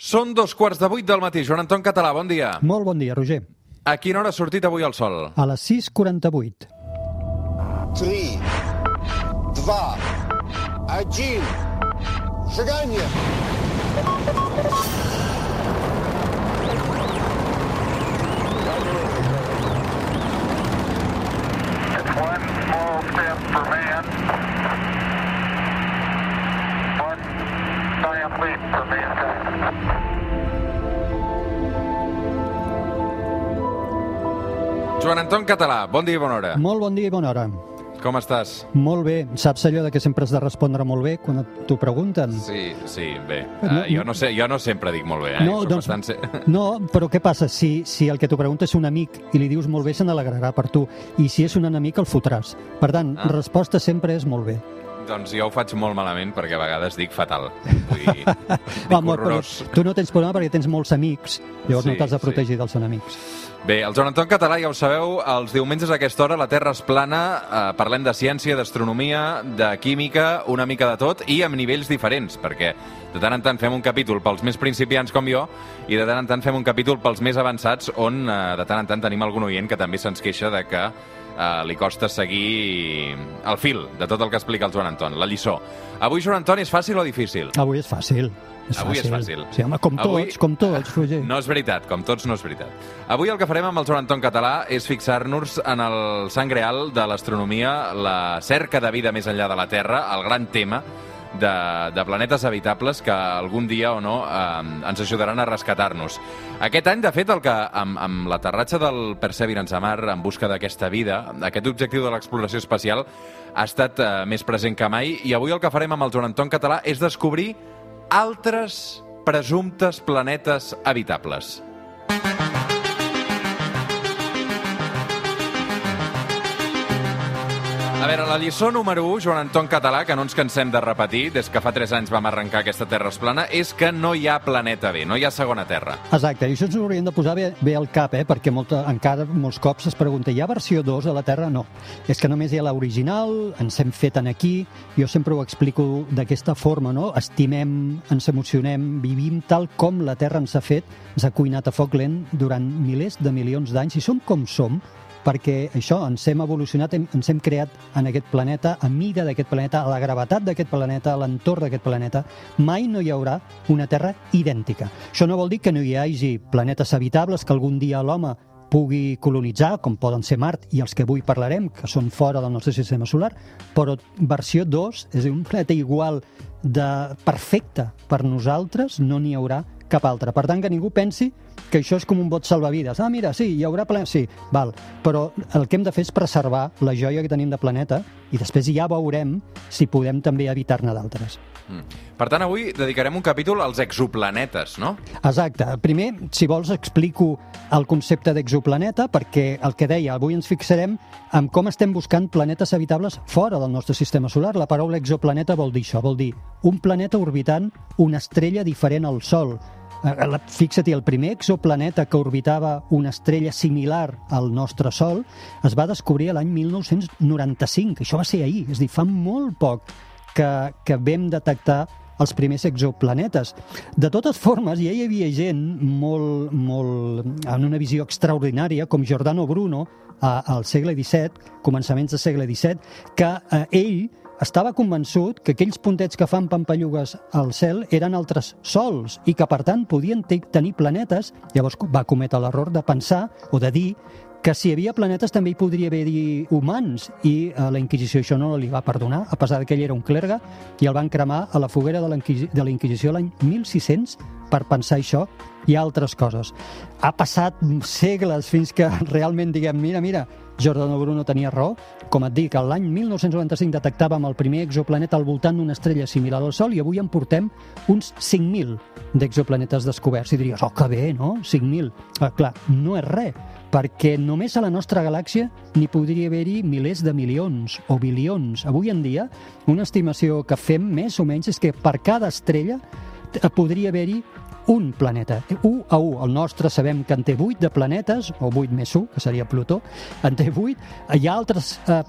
Són dos quarts de vuit del matí. Joan Anton Català, bon dia. Molt bon dia, Roger. A quina hora ha sortit avui el sol? A les 6.48. 3, 2, 1, seganya! One small step for man, for mankind. Joan Anton Català, bon dia i bona hora. Molt bon dia i bona hora. Com estàs? Molt bé. Saps allò de que sempre has de respondre molt bé quan t'ho pregunten? Sí, sí, bé. No, Uh, jo, no sé, jo no sempre dic molt bé, eh? No, Soc doncs, bastant... no, però què passa? Si, si el que t'ho pregunta és un amic i li dius molt bé, se n'alegrarà per tu. I si és un enemic, el fotràs. Per tant, Ah. resposta sempre és molt bé. Doncs jo ho faig molt malament perquè a vegades dic fatal. Vull dir, dic però horrorós. tu no tens problema perquè tens molts amics. Llavors Sí, no t'has de sí. protegir dels enemics. Bé, el Joan Anton Català, ja ho sabeu, els diumenges a aquesta hora la Terra es plana, eh, parlem de ciència, d'astronomia, de química, una mica de tot, i amb nivells diferents, perquè de tant en tant fem un capítol pels més principiants com jo, i de tant en tant fem un capítol pels més avançats, on eh, de tant en tant tenim algun oient que també se'ns queixa de que eh, li costa seguir el fil de tot el que explica el Joan Anton, la lliçó. Avui, Joan Anton, és fàcil o difícil? Avui és fàcil. És Avui és fàcil. fàcil. Sí, home, com Avui- tots, com tots, Roger. No és veritat, com tots no és veritat. Avui el que farem amb el Joan Anton Català és fixar-nos en el sang real de l'astronomia, la cerca de vida més enllà de la Terra, el gran tema de, de planetes habitables que algun dia o no eh, ens ajudaran a rescatar-nos. Aquest any, de fet, el que amb, amb l'aterratge del Perseverance a Mar en busca d'aquesta vida, aquest objectiu de l'exploració espacial ha estat eh, més present que mai i avui el que farem amb el Joan Anton Català és descobrir altres presumptes planetes habitables. A veure, la lliçó número 1, Joan Anton Català, que no ens cansem de repetir, des que fa 3 anys vam arrencar aquesta Terra es plana, és que no hi ha planeta B, no hi ha segona Terra. Exacte, i això ens ho hauríem de posar bé, bé al cap, eh? perquè molta, encara molts cops es pregunta, hi ha versió 2 de la Terra? No. És que només hi ha l'original, ens hem fet en aquí, jo sempre ho explico d'aquesta forma, no? Estimem, ens emocionem, vivim tal com la Terra ens ha fet, ens ha cuinat a foc lent durant milers de milions d'anys, i som com som, perquè això, ens hem evolucionat, hem, ens hem creat en aquest planeta, a mida d'aquest planeta, a la gravetat d'aquest planeta, a l'entorn d'aquest planeta, mai no hi haurà una Terra idèntica. Això no vol dir que no hi hagi planetes habitables que algun dia l'home pugui colonitzar, com poden ser Mart i els que avui parlarem, que són fora del nostre sistema solar, però versió 2, és un planeta igual de perfecte per nosaltres, no n'hi haurà cap altre. Per tant, que ningú pensi que això és com un bot salvavides. Ah, mira, sí, hi haurà planeta... Sí, val. Però el que hem de fer és preservar la joia que tenim de planeta i després ja veurem si podem també evitar-ne d'altres. Mm. Per tant, avui dedicarem un capítol als exoplanetes, no? Exacte. Primer, si vols, explico el concepte d'exoplaneta, perquè el que deia, avui ens fixarem en com estem buscant planetes habitables fora del nostre sistema solar. La paraula exoplaneta vol dir això, vol dir un planeta orbitant una estrella diferent al Sol. Eh, Fixa-t'hi, el primer exoplaneta que orbitava una estrella similar al nostre Sol es va descobrir l'any 1995. Això va ser ahir, és a dir, fa molt poc que, que vam detectar els primers exoplanetes. De totes formes, ja hi havia gent molt, molt, en una visió extraordinària, com Giordano Bruno, al segle XVII, començaments del segle XVII, que eh, ell estava convençut que aquells puntets que fan pampallugues al cel eren altres sols i que, per tant, podien te tenir planetes. Llavors va cometre l'error de pensar o de dir que si hi havia planetes també hi podria haver-hi humans i a la Inquisició això no li va perdonar, a pesar que ell era un clergue i el van cremar a la foguera de de la Inquisició l'any 1600 per pensar això i altres coses. Ha passat segles fins que realment diguem, mira, mira, Giordano Bruno tenia raó. Com et dic, l'any 1995 detectàvem el primer exoplaneta al voltant d'una estrella similar al Sol i avui en portem uns 5.000 d'exoplanetes descoberts. I diries, oh, que bé, no? 5.000. Ah, clar, no és res, perquè només a la nostra galàxia n'hi podria haver-hi milers de milions o bilions. Avui en dia, una estimació que fem més o menys és que per cada estrella podria haver-hi un planeta, 1 a 1. El nostre sabem que en té 8 de planetes, o 8 més 1, que seria Plutó, en té 8. Hi ha altres eh,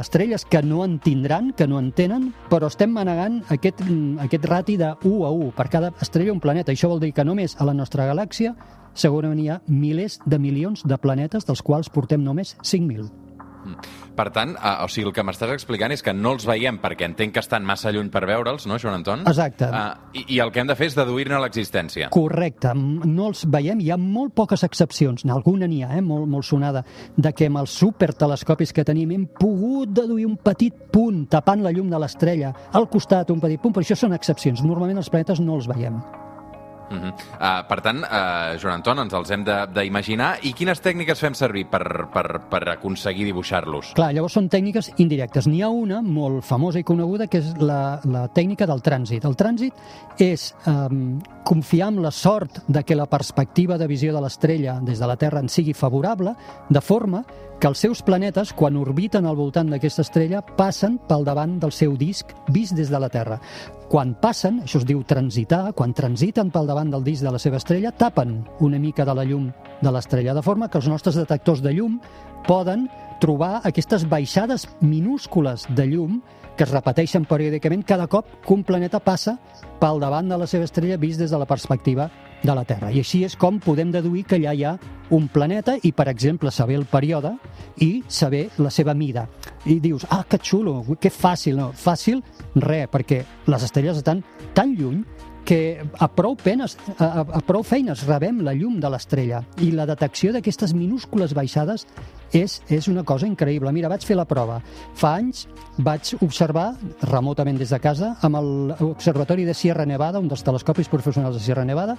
estrelles que no en tindran, que no en tenen, però estem manegant aquest, aquest rati de 1 a 1 per cada estrella un planeta. Això vol dir que només a la nostra galàxia segurament hi ha milers de milions de planetes, dels quals portem només 5.000. Per tant, eh, o sigui, el que m'estàs explicant és que no els veiem perquè entenc que estan massa lluny per veure'ls, no, Joan Anton? Exacte. Uh, i, I el que hem de fer és deduir-ne l'existència. Correcte, no els veiem, hi ha molt poques excepcions, alguna n'hi ha, eh, molt, molt sonada, de que amb els supertelescopis que tenim hem pogut deduir un petit punt tapant la llum de l'estrella, al costat un petit punt, però això són excepcions, normalment els planetes no els veiem. Uh -huh. uh, per tant, uh, Joan Anton, ens els hem d'imaginar. I quines tècniques fem servir per, per, per aconseguir dibuixar-los? Clar, llavors són tècniques indirectes. N'hi ha una molt famosa i coneguda que és la, la tècnica del trànsit. El trànsit és um, confiar en la sort de que la perspectiva de visió de l'estrella des de la Terra en sigui favorable, de forma que els seus planetes, quan orbiten al voltant d'aquesta estrella, passen pel davant del seu disc vist des de la Terra. Quan passen, això es diu transitar, quan transiten pel davant del disc de la seva estrella, tapen una mica de la llum de l'estrella, de forma que els nostres detectors de llum poden trobar aquestes baixades minúscules de llum que es repeteixen periòdicament. Cada cop que un planeta passa pel davant de la seva estrella vist des de la perspectiva de la Terra. I així és com podem deduir que allà hi ha un planeta i, per exemple, saber el període i saber la seva mida. I dius, ah, que xulo, que fàcil. No, fàcil, res, perquè les estrelles estan tan lluny que a prou, penes, a, a, prou feines rebem la llum de l'estrella i la detecció d'aquestes minúscules baixades és, és una cosa increïble. Mira, vaig fer la prova. Fa anys vaig observar remotament des de casa amb l'Observatori de Sierra Nevada, un dels telescopis professionals de Sierra Nevada,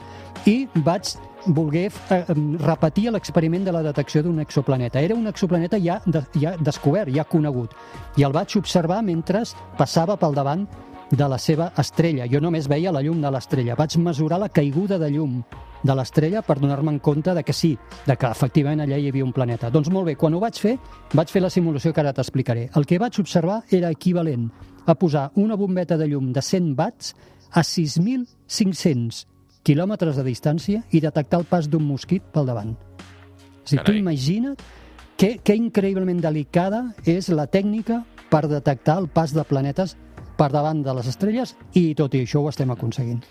i vaig voler eh, repetir l'experiment de la detecció d'un exoplaneta. Era un exoplaneta ja, ja descobert, ja conegut, i el vaig observar mentre passava pel davant de la seva estrella. Jo només veia la llum de l'estrella. Vaig mesurar la caiguda de llum de l'estrella per donar-me en compte de que sí, de que efectivament allà hi havia un planeta. Doncs molt bé, quan ho vaig fer, vaig fer la simulació que ara t'explicaré. El que vaig observar era equivalent a posar una bombeta de llum de 100 watts a 6.500 quilòmetres de distància i detectar el pas d'un mosquit pel davant. O sigui, tu imagina't que, que increïblement delicada és la tècnica per detectar el pas de planetes per davant de les estrelles i tot i això ho estem aconseguint.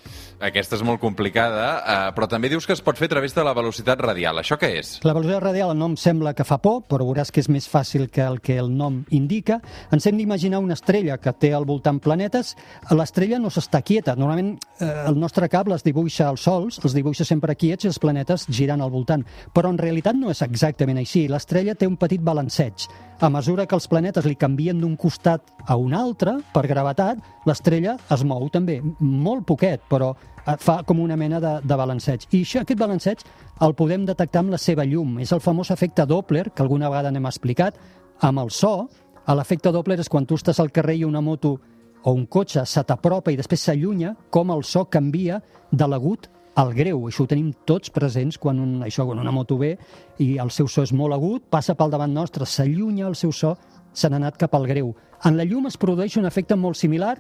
Aquesta és molt complicada, eh, però també dius que es pot fer a través de la velocitat radial. Això què és? La velocitat radial el nom sembla que fa por, però veuràs que és més fàcil que el que el nom indica. Ens hem d'imaginar una estrella que té al voltant planetes. L'estrella no s'està quieta. Normalment eh, el nostre cable es dibuixa als sols, els dibuixa sempre quiets i els planetes girant al voltant. Però en realitat no és exactament així. L'estrella té un petit balanceig. A mesura que els planetes li canvien d'un costat a un altre, per gravetat, l'estrella es mou també, molt poquet, però eh, fa com una mena de, de balanceig. I això, aquest balanceig el podem detectar amb la seva llum. És el famós efecte Doppler, que alguna vegada n'hem explicat, amb el so. L'efecte Doppler és quan tu estàs al carrer i una moto o un cotxe se t'apropa i després s'allunya, com el so canvia de l'agut al greu. Això ho tenim tots presents quan, un, això, quan una moto ve i el seu so és molt agut, passa pel davant nostre, s'allunya el seu so, se n'ha anat cap al greu. En la llum es produeix un efecte molt similar,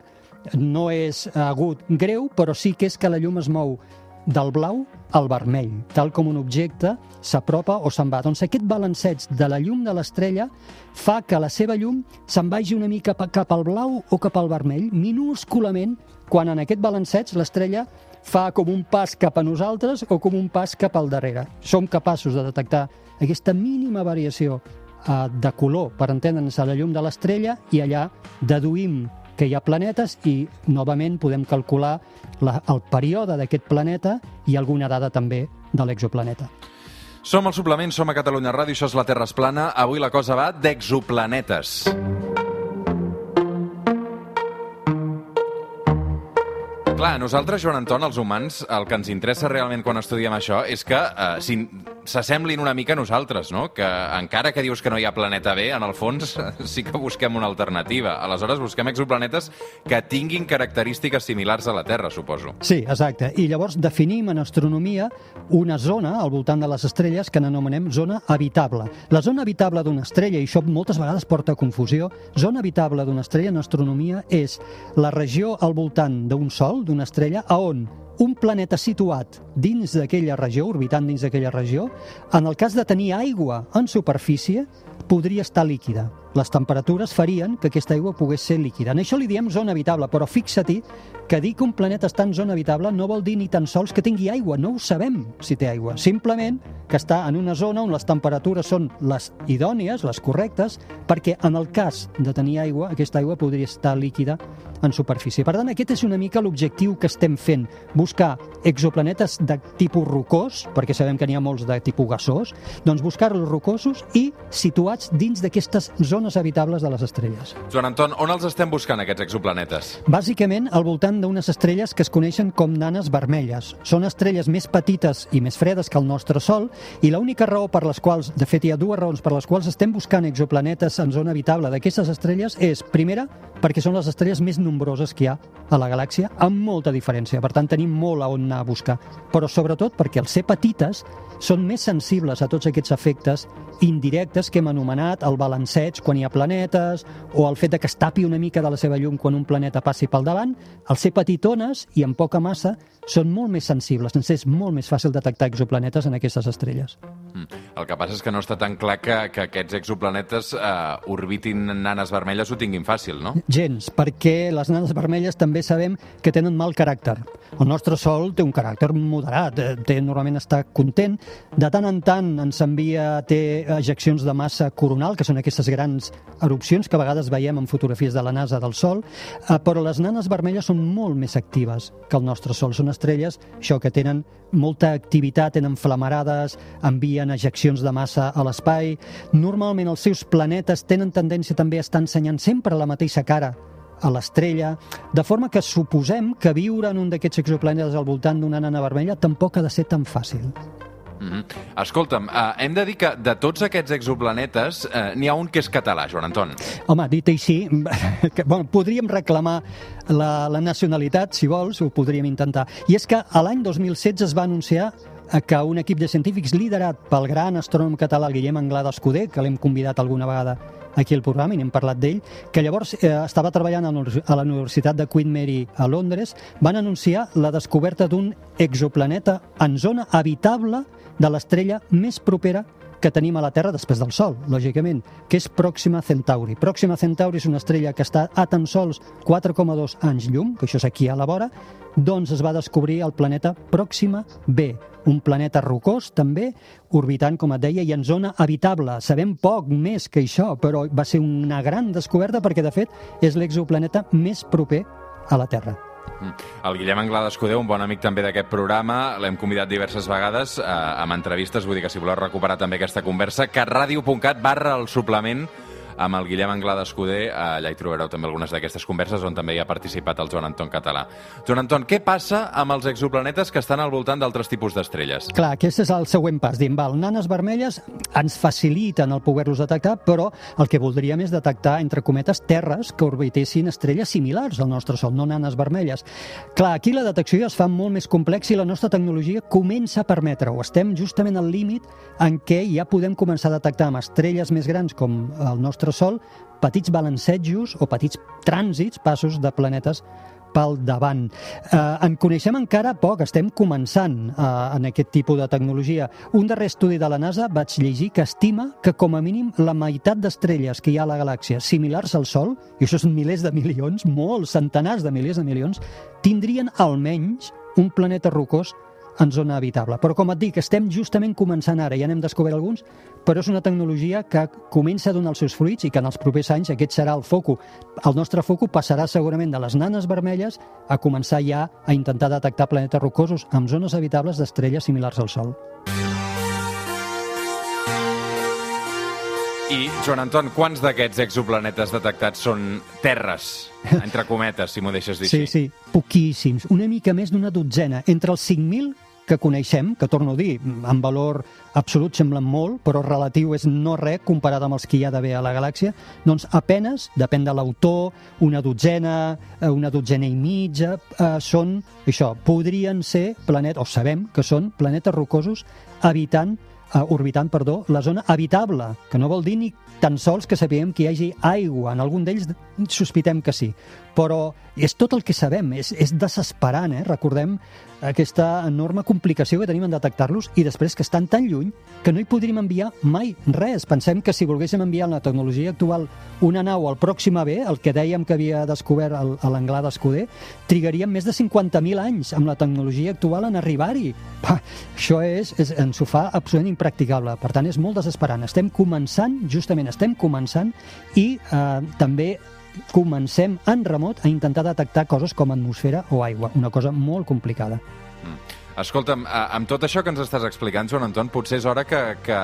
no és agut greu, però sí que és que la llum es mou del blau al vermell, tal com un objecte s'apropa o se'n va. Doncs aquest balanceig de la llum de l'estrella fa que la seva llum se'n vagi una mica cap al blau o cap al vermell, minúsculament, quan en aquest balanceig l'estrella fa com un pas cap a nosaltres o com un pas cap al darrere. Som capaços de detectar aquesta mínima variació eh, de color per entendre'ns a la llum de l'estrella i allà deduïm que hi ha planetes i, novament, podem calcular la, el període d'aquest planeta i alguna dada també de l'exoplaneta. Som al suplement, som a Catalunya Ràdio, això és la Terra es plana. Avui la cosa va d'exoplanetes. Clar, a nosaltres, Joan Anton, els humans, el que ens interessa realment quan estudiem això és que eh, s'assemblin una mica a nosaltres, no? Que encara que dius que no hi ha planeta B, en el fons sí que busquem una alternativa. Aleshores, busquem exoplanetes que tinguin característiques similars a la Terra, suposo. Sí, exacte. I llavors definim en astronomia una zona al voltant de les estrelles que n'anomenem zona habitable. La zona habitable d'una estrella, i això moltes vegades porta a confusió, zona habitable d'una estrella en astronomia és la regió al voltant d'un sol, d'una estrella, a on un planeta situat dins d'aquella regió, orbitant dins d'aquella regió, en el cas de tenir aigua en superfície, podria estar líquida. Les temperatures farien que aquesta aigua pogués ser líquida. En això li diem zona habitable, però fixa-t'hi que dir que un planeta està en zona habitable no vol dir ni tan sols que tingui aigua. No ho sabem si té aigua. Simplement que està en una zona on les temperatures són les idònies, les correctes, perquè en el cas de tenir aigua, aquesta aigua podria estar líquida en superfície. Per tant, aquest és una mica l'objectiu que estem fent, buscar exoplanetes de tipus rocós, perquè sabem que n'hi ha molts de tipus gasós, doncs buscar-los rocosos i situats dins d'aquestes zones habitables de les estrelles. Joan Anton, on els estem buscant, aquests exoplanetes? Bàsicament, al voltant d'unes estrelles que es coneixen com nanes vermelles. Són estrelles més petites i més fredes que el nostre Sol i l'única raó per les quals, de fet hi ha dues raons per les quals estem buscant exoplanetes en zona habitable d'aquestes estrelles és, primera, perquè són les estrelles més nombroses que hi ha a la galàxia, amb molta diferència. Per tant, tenim molt a on anar a buscar. Però sobretot perquè al ser petites són més sensibles a tots aquests efectes indirectes que hem anomenat el balanceig quan hi ha planetes o el fet de que es tapi una mica de la seva llum quan un planeta passi pel davant, al ser petitones i amb poca massa, són molt més sensibles. Ens és molt més fàcil detectar exoplanetes en aquestes estrelles. Mm. El que passa és que no està tan clar que, que aquests exoplanetes eh, orbitin nanes vermelles ho tinguin fàcil, no? Gens, perquè les nanes vermelles també sabem que tenen mal caràcter. El nostre Sol té un caràcter moderat, eh, té, normalment està content. De tant en tant ens envia, té ejeccions de massa coronal, que són aquestes grans erupcions que a vegades veiem en fotografies de la NASA del Sol, eh, però les nanes vermelles són molt més actives que el nostre Sol. Són estrelles, això, que tenen molta activitat, tenen flamarades, envien ejeccions de massa a l'espai. Normalment els seus planetes tenen tendència també a estar ensenyant sempre la mateixa cara a l'estrella, de forma que suposem que viure en un d'aquests exoplanetes al voltant d'una nana vermella tampoc ha de ser tan fàcil. Mm -hmm. Escolta'm, uh, hem de dir que de tots aquests exoplanetes uh, n'hi ha un que és català, Joan Anton. Home, dit així, que, bueno, podríem reclamar la, la nacionalitat, si vols, ho podríem intentar. I és que l'any 2016 es va anunciar eh, que un equip de científics liderat pel gran astrònom català Guillem Anglada Escudé, que l'hem convidat alguna vegada aquí al programa i n'hem parlat d'ell, que llavors eh, estava treballant a la Universitat de Queen Mary a Londres, van anunciar la descoberta d'un exoplaneta en zona habitable de l'estrella més propera que tenim a la Terra després del Sol, lògicament, que és Pròxima Centauri. Pròxima Centauri és una estrella que està a tan sols 4,2 anys llum, que això és aquí a la vora, doncs es va descobrir el planeta Pròxima B, un planeta rocós també, orbitant, com et deia, i en zona habitable. Sabem poc més que això, però va ser una gran descoberta perquè, de fet, és l'exoplaneta més proper a la Terra. Mm. El Guillem Anglada Escudé, un bon amic també d'aquest programa, l'hem convidat diverses vegades eh, amb entrevistes, vull dir que si voleu recuperar també aquesta conversa, catradio.cat barra el suplement amb el Guillem Anglada Escudé. Eh, allà hi trobareu també algunes d'aquestes converses on també hi ha participat el Joan Anton Català. Joan Anton, què passa amb els exoplanetes que estan al voltant d'altres tipus d'estrelles? Clar, aquest és el següent pas. Diem, val, nanes vermelles ens faciliten el poder-los detectar, però el que voldríem és detectar, entre cometes, terres que orbitessin estrelles similars al nostre Sol, no nanes vermelles. Clar, aquí la detecció ja es fa molt més complexa i la nostra tecnologia comença a permetre-ho. Estem justament al límit en què ja podem començar a detectar amb estrelles més grans com el nostre Sol petits balancejos o petits trànsits, passos de planetes pel davant. Eh, en coneixem encara poc, estem començant eh, en aquest tipus de tecnologia. Un darrer estudi de la NASA vaig llegir que estima que com a mínim la meitat d'estrelles que hi ha a la galàxia similars al Sol, i això són milers de milions, molts, centenars de milers de milions, tindrien almenys un planeta rocós en zona habitable. Però com et dic, estem justament començant ara, ja n'hem descobert alguns, però és una tecnologia que comença a donar els seus fruits i que en els propers anys aquest serà el foco. El nostre foco passarà segurament de les nanes vermelles a començar ja a intentar detectar planetes rocosos amb zones habitables d'estrelles similars al Sol. I, Joan Anton, quants d'aquests exoplanetes detectats són terres, entre cometes, si m'ho deixes dir Sí, així? sí, poquíssims. Una mica més d'una dotzena. Entre els 5.000 que coneixem, que torno a dir, en valor absolut semblen molt, però relatiu és no res comparat amb els que hi ha d'haver a la galàxia, doncs apenes, depèn de l'autor, una dotzena, eh, una dotzena i mitja, eh, són, això, podrien ser planetes, o sabem que són planetes rocosos habitant eh, orbitant, perdó, la zona habitable, que no vol dir ni tan sols que sapiguem que hi hagi aigua. En algun d'ells sospitem que sí. Però és tot el que sabem, és, és desesperant, eh? Recordem aquesta enorme complicació que tenim en detectar-los i després que estan tan lluny que no hi podríem enviar mai res. Pensem que si volguéssim enviar en la tecnologia actual una nau al pròxim AB, el que dèiem que havia descobert a l'anglà d'Escuder, trigaríem més de 50.000 anys amb la tecnologia actual en arribar-hi. Això és, és, ens ho fa absolutament impracticable. Per tant, és molt desesperant. Estem començant, justament estem començant, i eh, també comencem en remot a intentar detectar coses com atmosfera o aigua, una cosa molt complicada. Escolta'm, a- amb tot això que ens estàs explicant, Joan Anton, potser és hora que, que,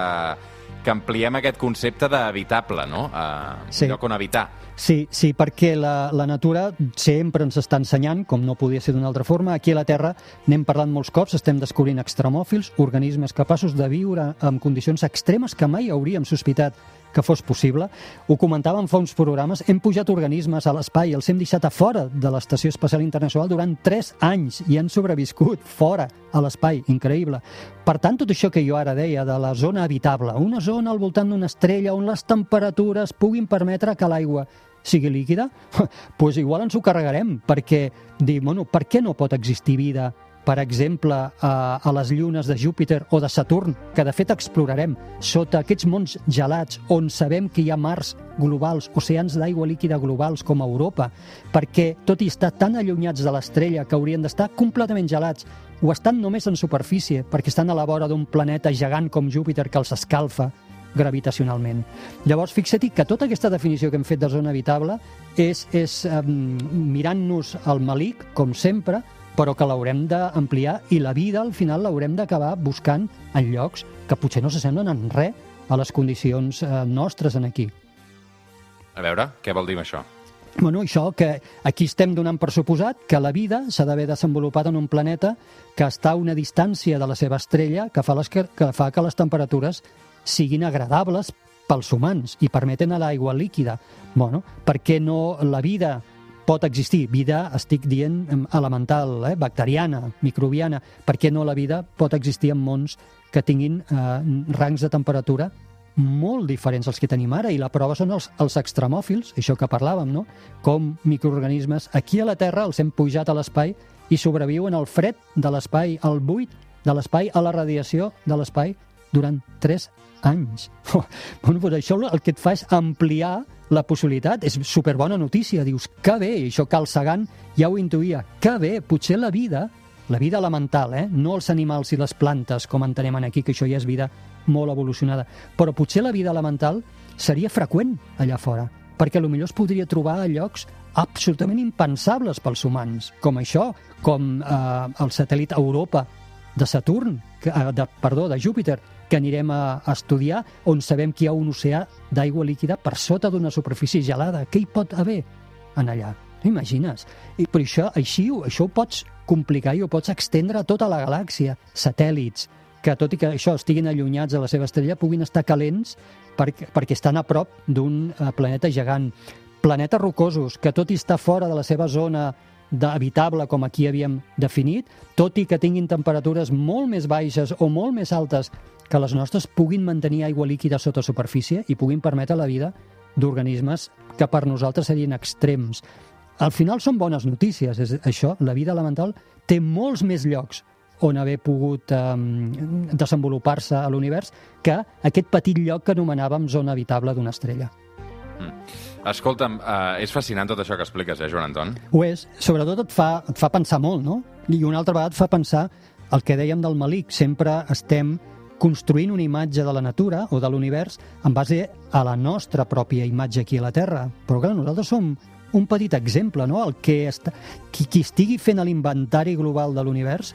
que ampliem aquest concepte d'habitable, no? Uh, Sí. Lloc on habitar. Sí, sí, perquè la, la natura sempre ens està ensenyant, com no podia ser d'una altra forma. Aquí a la Terra n'hem parlat molts cops, estem descobrint extremòfils, organismes capaços de viure en condicions extremes que mai hauríem sospitat que fos possible. Ho comentàvem fa uns programes, hem pujat organismes a l'espai, els hem deixat a fora de l'Estació Espacial Internacional durant 3 anys i han sobreviscut fora a l'espai, increïble. Per tant, tot això que jo ara deia de la zona habitable, una zona al voltant d'una estrella on les temperatures puguin permetre que l'aigua sigui líquida, doncs igual ens ho carregarem, perquè dir, bueno, per què no pot existir vida per exemple, a, a les llunes de Júpiter o de Saturn, que de fet explorarem, sota aquests mons gelats on sabem que hi ha mars globals, oceans d'aigua líquida globals com a Europa, perquè tot i estar tan allunyats de l'estrella que haurien d'estar completament gelats, o estan només en superfície, perquè estan a la vora d'un planeta gegant com Júpiter que els escalfa, gravitacionalment. Llavors, fixa-t'hi que tota aquesta definició que hem fet de zona habitable és, és um, mirant-nos al malic, com sempre, però que l'haurem d'ampliar i la vida al final l'haurem d'acabar buscant en llocs que potser no s'assemblen en res a les condicions eh, nostres en aquí. A veure, què vol dir això? Bueno, això que aquí estem donant per suposat que la vida s'ha d'haver desenvolupat en un planeta que està a una distància de la seva estrella que fa, les, que, que fa que les temperatures siguin agradables pels humans i permeten a l'aigua líquida. Bueno, per què no la vida pot existir? Vida, estic dient, em, elemental, eh? bacteriana, microbiana. Per què no la vida pot existir en mons que tinguin eh, rangs de temperatura molt diferents als que tenim ara i la prova són els, els extremòfils, això que parlàvem, no? Com microorganismes aquí a la Terra els hem pujat a l'espai i sobreviuen al fred de l'espai, al buit de l'espai, a la radiació de l'espai durant 3 anys. bueno, doncs això el que et fa és ampliar la possibilitat. És superbona notícia. Dius, que bé, i això Carl Sagan ja ho intuïa. Que bé, potser la vida, la vida elemental, eh? no els animals i les plantes, com entenem aquí, que això ja és vida molt evolucionada, però potser la vida elemental seria freqüent allà fora, perquè millor es podria trobar a llocs absolutament impensables pels humans, com això, com eh, el satèl·lit Europa de Saturn, que, eh, de, perdó, de Júpiter, que anirem a, estudiar, on sabem que hi ha un oceà d'aigua líquida per sota d'una superfície gelada. Què hi pot haver en allà? T'imagines? I per això, així, això ho pots complicar i ho pots extendre a tota la galàxia. Satèl·lits, que tot i que això estiguin allunyats de la seva estrella, puguin estar calents perquè, perquè estan a prop d'un eh, planeta gegant. Planetes rocosos, que tot i estar fora de la seva zona d'habitable com aquí havíem definit, tot i que tinguin temperatures molt més baixes o molt més altes que les nostres, puguin mantenir aigua líquida sota superfície i puguin permetre la vida d'organismes que per nosaltres serien extrems. Al final són bones notícies, és això, la vida elemental té molts més llocs on haver pogut eh, desenvolupar-se a l'univers que aquest petit lloc que anomenàvem zona habitable d'una estrella. Escolta'm, uh, és fascinant tot això que expliques, eh, Joan Anton? Ho és. Sobretot et fa, et fa pensar molt, no? I una altra vegada et fa pensar el que dèiem del malic. Sempre estem construint una imatge de la natura o de l'univers en base a la nostra pròpia imatge aquí a la Terra. Però clar, nosaltres som un petit exemple, no? El que està, qui, qui estigui fent l'inventari global de l'univers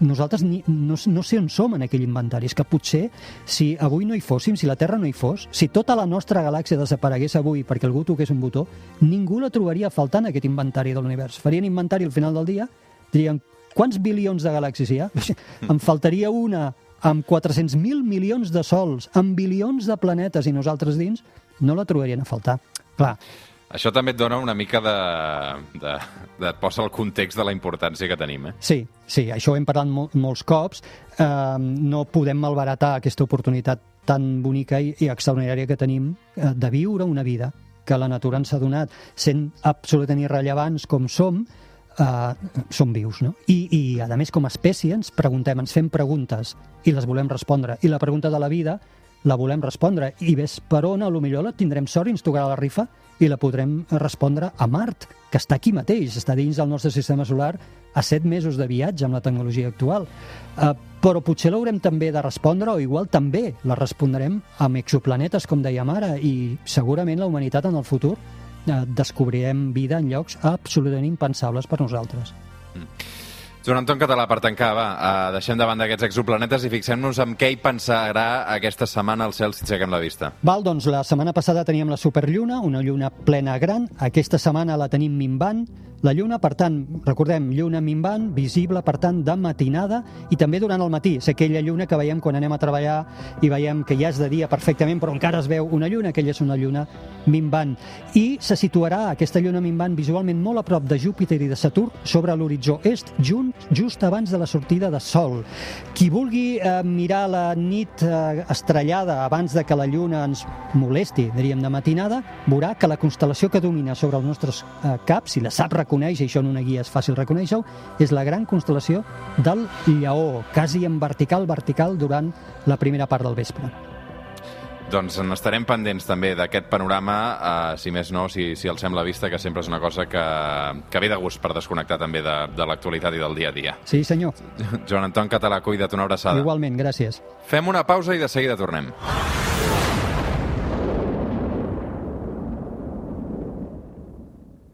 nosaltres ni, no, no sé on som en aquell inventari. És que potser, si avui no hi fóssim, si la Terra no hi fos, si tota la nostra galàxia desaparegués avui perquè algú toqués un botó, ningú la trobaria faltant aquest inventari de l'univers. Farien inventari al final del dia, dirien quants bilions de galàxies hi ha? em faltaria una amb 400.000 milions de sols, amb bilions de planetes i nosaltres dins, no la trobarien a faltar. Clar, Això també et dona una mica de... de, de et posa el context de la importància que tenim, eh? Sí, sí, això ho hem parlat mol, molts cops. Eh, no podem malbaratar aquesta oportunitat tan bonica i, i extraordinària que tenim eh, de viure una vida que la natura ens ha donat, sent absolutament irrellevants com som, eh, som vius, no? I, I, a més, com a espècie, ens preguntem, ens fem preguntes i les volem respondre. I la pregunta de la vida la volem respondre. I ves per on, a lo millor la tindrem sort i ens tocarà la rifa i la podrem respondre a Mart, que està aquí mateix, està dins del nostre sistema solar a set mesos de viatge amb la tecnologia actual. Uh, però potser l'haurem també de respondre, o igual també la respondrem amb exoplanetes, com dèiem ara, i segurament la humanitat en el futur uh, descobrirem vida en llocs absolutament impensables per nosaltres. Joan Anton Català, per tancar, va, uh, deixem de banda aquests exoplanetes i fixem-nos en què hi pensarà aquesta setmana al cel si aixequem la vista. Val, doncs la setmana passada teníem la superlluna, una lluna plena gran. Aquesta setmana la tenim minvant. La lluna, per tant, recordem, lluna minvant, visible, per tant, de matinada i també durant el matí. És aquella lluna que veiem quan anem a treballar i veiem que ja és de dia perfectament, però encara es veu una lluna, aquella és una lluna minvant. I se situarà aquesta lluna minvant visualment molt a prop de Júpiter i de Saturn sobre l'horitzó est, junt, just abans de la sortida de Sol. Qui vulgui eh, mirar la nit eh, estrellada abans de que la lluna ens molesti, diríem, de matinada, veurà que la constel·lació que domina sobre els nostres eh, caps, si la sap reconèixer, això en una guia és fàcil reconèixer-ho, és la gran constel·lació del Lleó, quasi en vertical, vertical, durant la primera part del vespre. Doncs n'estarem pendents també d'aquest panorama, eh, si més no, si, si alcem la vista, que sempre és una cosa que, que ve de gust per desconnectar també de, de l'actualitat i del dia a dia. Sí, senyor. Joan Anton Català, cuida't, una abraçada. Igualment, gràcies. Fem una pausa i de seguida tornem.